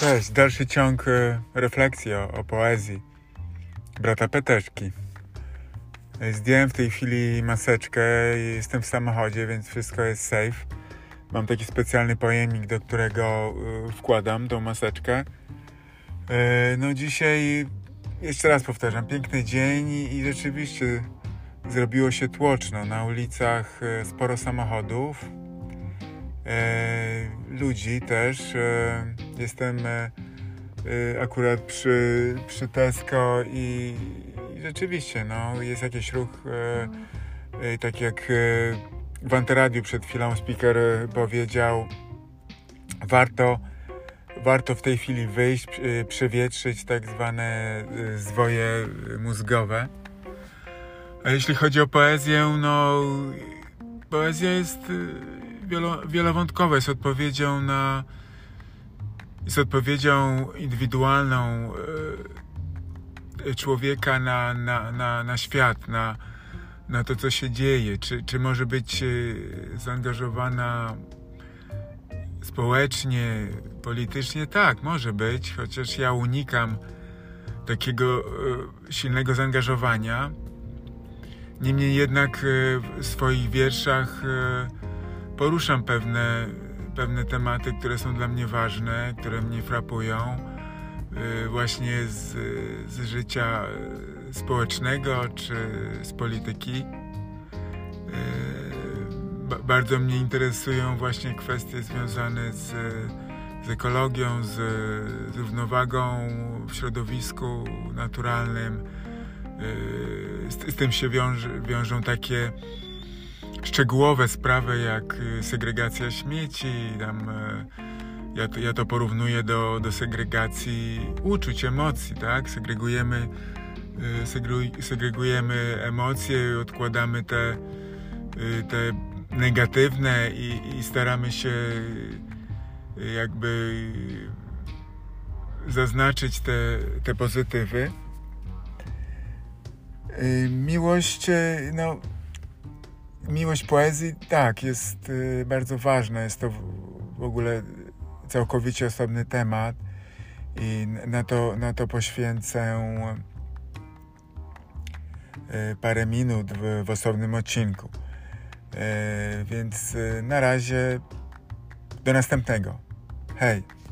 Cześć, dalszy ciąg e, refleksji o, o poezji brata Peteczki. Zdjąłem w tej chwili maseczkę, jestem w samochodzie, więc wszystko jest safe. Mam taki specjalny pojemnik, do którego e, wkładam tą maseczkę. No dzisiaj, jeszcze raz powtarzam, piękny dzień i rzeczywiście zrobiło się tłoczno. Na ulicach sporo samochodów, ludzi też. Jestem e, e, akurat przy, przy Tesco i, i rzeczywiście no, jest jakiś ruch, e, tak jak w Antyradiu przed chwilą speaker powiedział, warto, warto w tej chwili wyjść, przewietrzyć tak zwane zwoje mózgowe. A jeśli chodzi o poezję, no poezja jest wielowątkowa, jest odpowiedzią na jest odpowiedzią indywidualną e, człowieka na, na, na, na świat, na, na to, co się dzieje. Czy, czy może być e, zaangażowana społecznie, politycznie? Tak, może być, chociaż ja unikam takiego e, silnego zaangażowania. Niemniej jednak w swoich wierszach poruszam pewne pewne tematy, które są dla mnie ważne, które mnie frapują, y, właśnie z, z życia społecznego czy z polityki. Y, bardzo mnie interesują właśnie kwestie związane z, z ekologią, z, z równowagą w środowisku naturalnym. Y, z, z tym się wiążą takie szczegółowe sprawy jak y, segregacja śmieci, tam e, ja to, ja to porównuję do, do segregacji uczuć, emocji, tak? Segregujemy, y, segregujemy emocje, odkładamy te, y, te negatywne i, i staramy się jakby zaznaczyć te, te pozytywy. Miłość, no, miłość poezji, tak, jest y, bardzo ważna. Jest to w ogóle całkowicie osobny temat i na to, na to poświęcę y, parę minut w, w osobnym odcinku. Y, więc na razie do następnego. Hej!